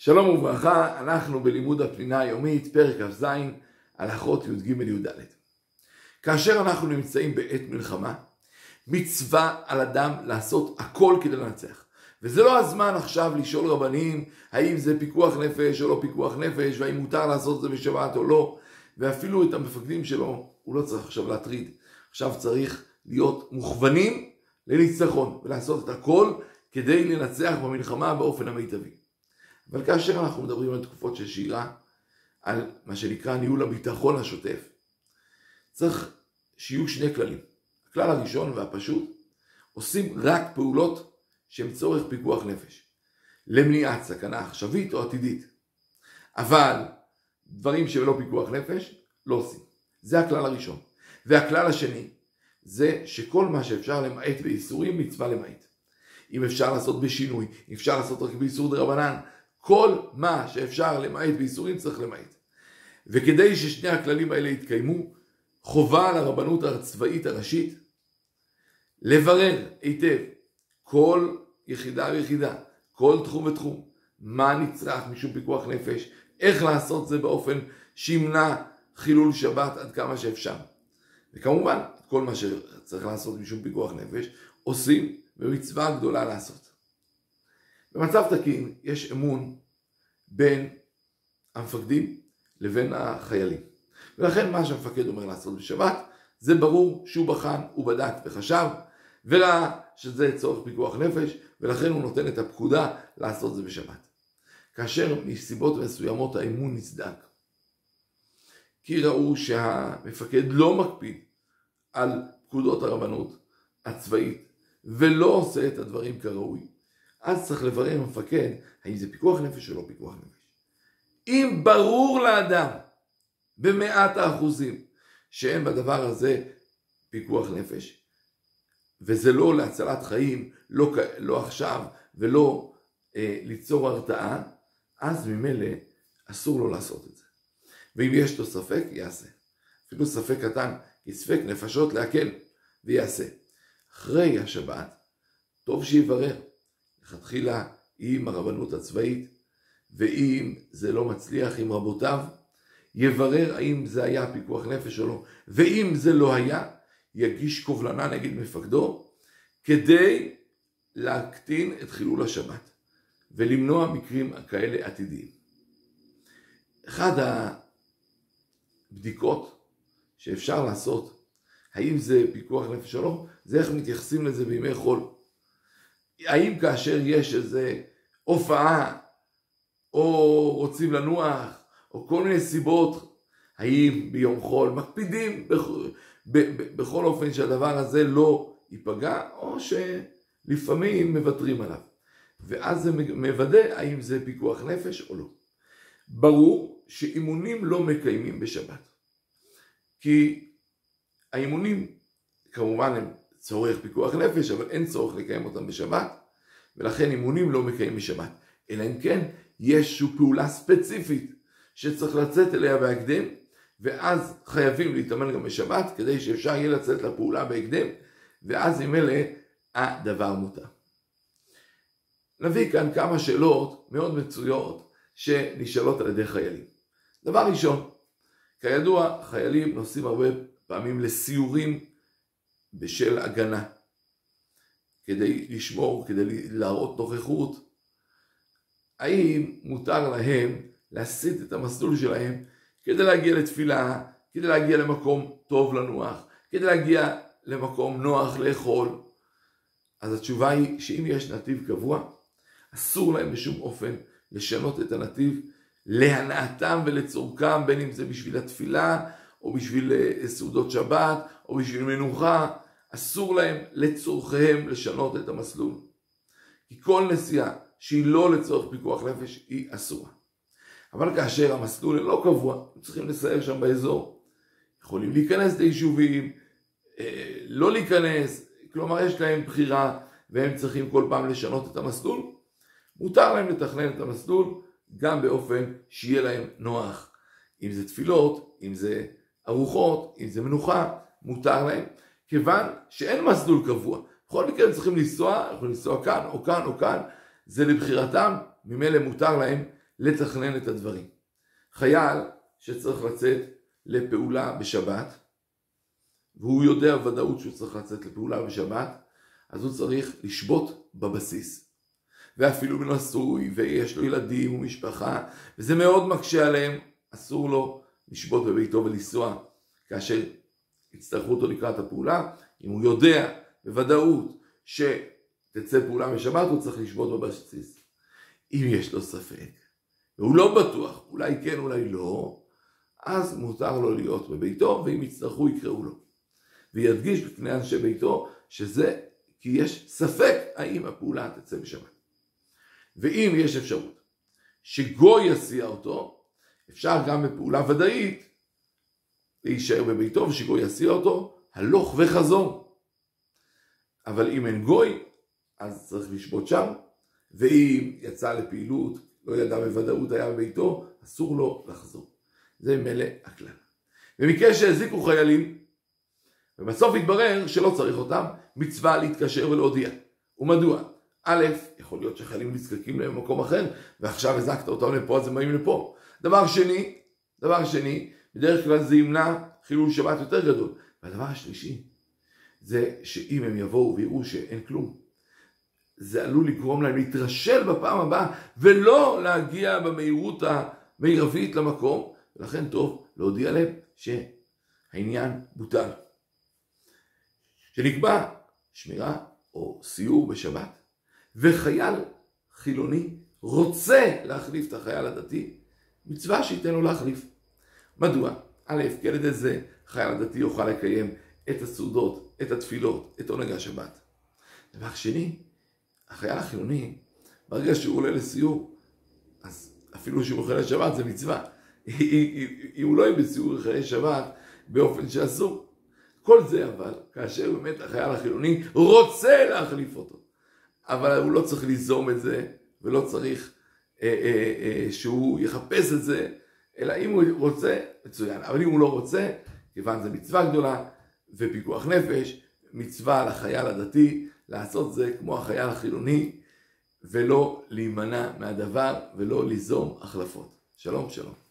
שלום וברכה, אנחנו בלימוד הפנינה היומית, פרק כ"ז, הלכות י"ג-י"ד. כאשר אנחנו נמצאים בעת מלחמה, מצווה על אדם לעשות הכל כדי לנצח. וזה לא הזמן עכשיו לשאול רבנים האם זה פיקוח נפש או לא פיקוח נפש, והאם מותר לעשות את זה בשבת או לא, ואפילו את המפקדים שלו הוא לא צריך עכשיו להטריד. עכשיו צריך להיות מוכוונים לניצחון, ולעשות את הכל כדי לנצח במלחמה באופן המיטבי. אבל כאשר אנחנו מדברים על תקופות של שאירה, על מה שנקרא ניהול הביטחון השוטף, צריך שיהיו שני כללים. הכלל הראשון והפשוט, עושים רק פעולות שהן צורך פיקוח נפש, למניעת סכנה עכשווית או עתידית. אבל דברים שהם לא פיקוח נפש, לא עושים. זה הכלל הראשון. והכלל השני, זה שכל מה שאפשר למעט באיסורים, מצווה למעט. אם אפשר לעשות בשינוי, אם אפשר לעשות רק באיסור דה רבנן, כל מה שאפשר למעט באיסורים צריך למעט. וכדי ששני הכללים האלה יתקיימו, חובה על הרבנות הצבאית הראשית לברר היטב כל יחידה ויחידה, כל תחום ותחום, מה נצרך משום פיקוח נפש, איך לעשות זה באופן שימנע חילול שבת עד כמה שאפשר. וכמובן, כל מה שצריך לעשות משום פיקוח נפש, עושים במצווה גדולה לעשות. במצב תקין יש אמון בין המפקדים לבין החיילים. ולכן מה שהמפקד אומר לעשות בשבת, זה ברור שהוא בחן, הוא בדק וחשב, וראה שזה צורך פיקוח נפש, ולכן הוא נותן את הפקודה לעשות זה בשבת. כאשר מסיבות מסוימות האמון נסדק, כי ראו שהמפקד לא מקפיד על פקודות הרבנות הצבאית, ולא עושה את הדברים כראוי, אז צריך לברר עם המפקד האם זה פיקוח נפש או לא פיקוח נפש. אם ברור לאדם במאת האחוזים שאין בדבר הזה פיקוח נפש, וזה לא להצלת חיים, לא, לא עכשיו ולא אה, ליצור הרתעה, אז ממילא אסור לו לעשות את זה. ואם יש לו ספק, יעשה. אפילו ספק קטן, כי ספק נפשות להקל, ויעשה. אחרי השבת, טוב שיברר. לכתחילה עם הרבנות הצבאית, ואם זה לא מצליח עם רבותיו, יברר האם זה היה פיקוח נפש או לא, ואם זה לא היה, יגיש קובלנה נגד מפקדו, כדי להקטין את חילול השבת, ולמנוע מקרים כאלה עתידיים. אחד הבדיקות שאפשר לעשות, האם זה פיקוח נפש או לא, זה איך מתייחסים לזה בימי חול. האם כאשר יש איזה הופעה, או רוצים לנוח, או כל מיני סיבות, האם ביום חול מקפידים בכל, בכל אופן שהדבר הזה לא ייפגע, או שלפעמים מוותרים עליו. ואז זה מוודא האם זה פיקוח נפש או לא. ברור שאימונים לא מקיימים בשבת. כי האימונים כמובן הם צורך פיקוח נפש, אבל אין צורך לקיים אותם בשבת, ולכן אימונים לא מקיים בשבת. אלא אם כן יש איזושהי פעולה ספציפית שצריך לצאת אליה בהקדם, ואז חייבים להתאמן גם בשבת, כדי שאפשר יהיה לצאת לפעולה בהקדם, ואז אלה הדבר מותר. נביא כאן כמה שאלות מאוד מצויות שנשאלות על ידי חיילים. דבר ראשון, כידוע חיילים נוסעים הרבה פעמים לסיורים בשל הגנה, כדי לשמור, כדי להראות נוכחות. האם מותר להם להסיט את המסלול שלהם כדי להגיע לתפילה, כדי להגיע למקום טוב לנוח, כדי להגיע למקום נוח לאכול? אז התשובה היא שאם יש נתיב קבוע, אסור להם בשום אופן לשנות את הנתיב להנאתם ולצורכם, בין אם זה בשביל התפילה, או בשביל אה, סעודות שבת, או בשביל מנוחה, אסור להם לצורכיהם לשנות את המסלול. כי כל נסיעה שהיא לא לצורך פיקוח נפש היא אסורה. אבל כאשר המסלול לא קבוע, הם צריכים לסייר שם באזור, יכולים להיכנס ליישובים, אה, לא להיכנס, כלומר יש להם בחירה והם צריכים כל פעם לשנות את המסלול, מותר להם לתכנן את המסלול גם באופן שיהיה להם נוח. אם זה תפילות, אם זה ארוחות, אם זה מנוחה, מותר להם, כיוון שאין מסלול קבוע. בכל מקרה הם צריכים לנסוע, יכולים לנסוע כאן או כאן או כאן, זה לבחירתם, ממילא מותר להם לתכנן את הדברים. חייל שצריך לצאת לפעולה בשבת, והוא יודע ודאות שהוא צריך לצאת לפעולה בשבת, אז הוא צריך לשבות בבסיס. ואפילו נשוי, ויש לו ילדים ומשפחה, וזה מאוד מקשה עליהם, אסור לו לשבות בביתו ולנסוע כאשר יצטרכו אותו לקראת הפעולה. אם הוא יודע בוודאות שתצא פעולה בשבת, הוא צריך לשבות בבסיס. אם יש לו ספק, והוא לא בטוח, אולי כן, אולי לא, אז מותר לו להיות בביתו, ואם יצטרכו יקראו לו. וידגיש בפני אנשי ביתו שזה כי יש ספק האם הפעולה תצא בשבת. ואם יש אפשרות שגוי יסיע אותו, אפשר גם בפעולה ודאית להישאר בביתו ושגוי יסיע אותו הלוך וחזור. אבל אם אין גוי, אז צריך לשבות שם, ואם יצא לפעילות, לא ידע בוודאות היה בביתו, אסור לו לחזור. זה מילא הכלל. במקרה שהזיקו חיילים, ובסוף התברר שלא צריך אותם, מצווה להתקשר ולהודיע. ומדוע? א', יכול להיות שחיילים נזקקים להם במקום אחר, ועכשיו הזקת אותם לפה אז הם באים לפה. דבר שני, דבר שני, בדרך כלל זה ימנע חילול שבת יותר גדול. והדבר השלישי, זה שאם הם יבואו ויראו שאין כלום, זה עלול לגרום להם להתרשל בפעם הבאה, ולא להגיע במהירות המרבית למקום, ולכן טוב להודיע להם שהעניין בוטל. שנקבע שמירה או סיור בשבת, וחייל חילוני רוצה להחליף את החייל הדתי, מצווה שייתן לו להחליף. מדוע? א', כי על ידי זה חייל הדתי יוכל לקיים את הסעודות, את התפילות, את עונג השבת. דבר שני, החייל החילוני, ברגע שהוא עולה לסיור, אז אפילו שהוא אוכל לשבת זה מצווה. אם הוא לא יהיה בסיור חיי שבת באופן שאסור. כל זה אבל, כאשר באמת החייל החילוני רוצה להחליף אותו. אבל הוא לא צריך ליזום את זה, ולא צריך שהוא יחפש את זה, אלא אם הוא רוצה, מצוין. אבל אם הוא לא רוצה, כיוון זו מצווה גדולה ופיקוח נפש, מצווה לחייל הדתי לעשות זה כמו החייל החילוני, ולא להימנע מהדבר ולא ליזום החלפות. שלום שלום.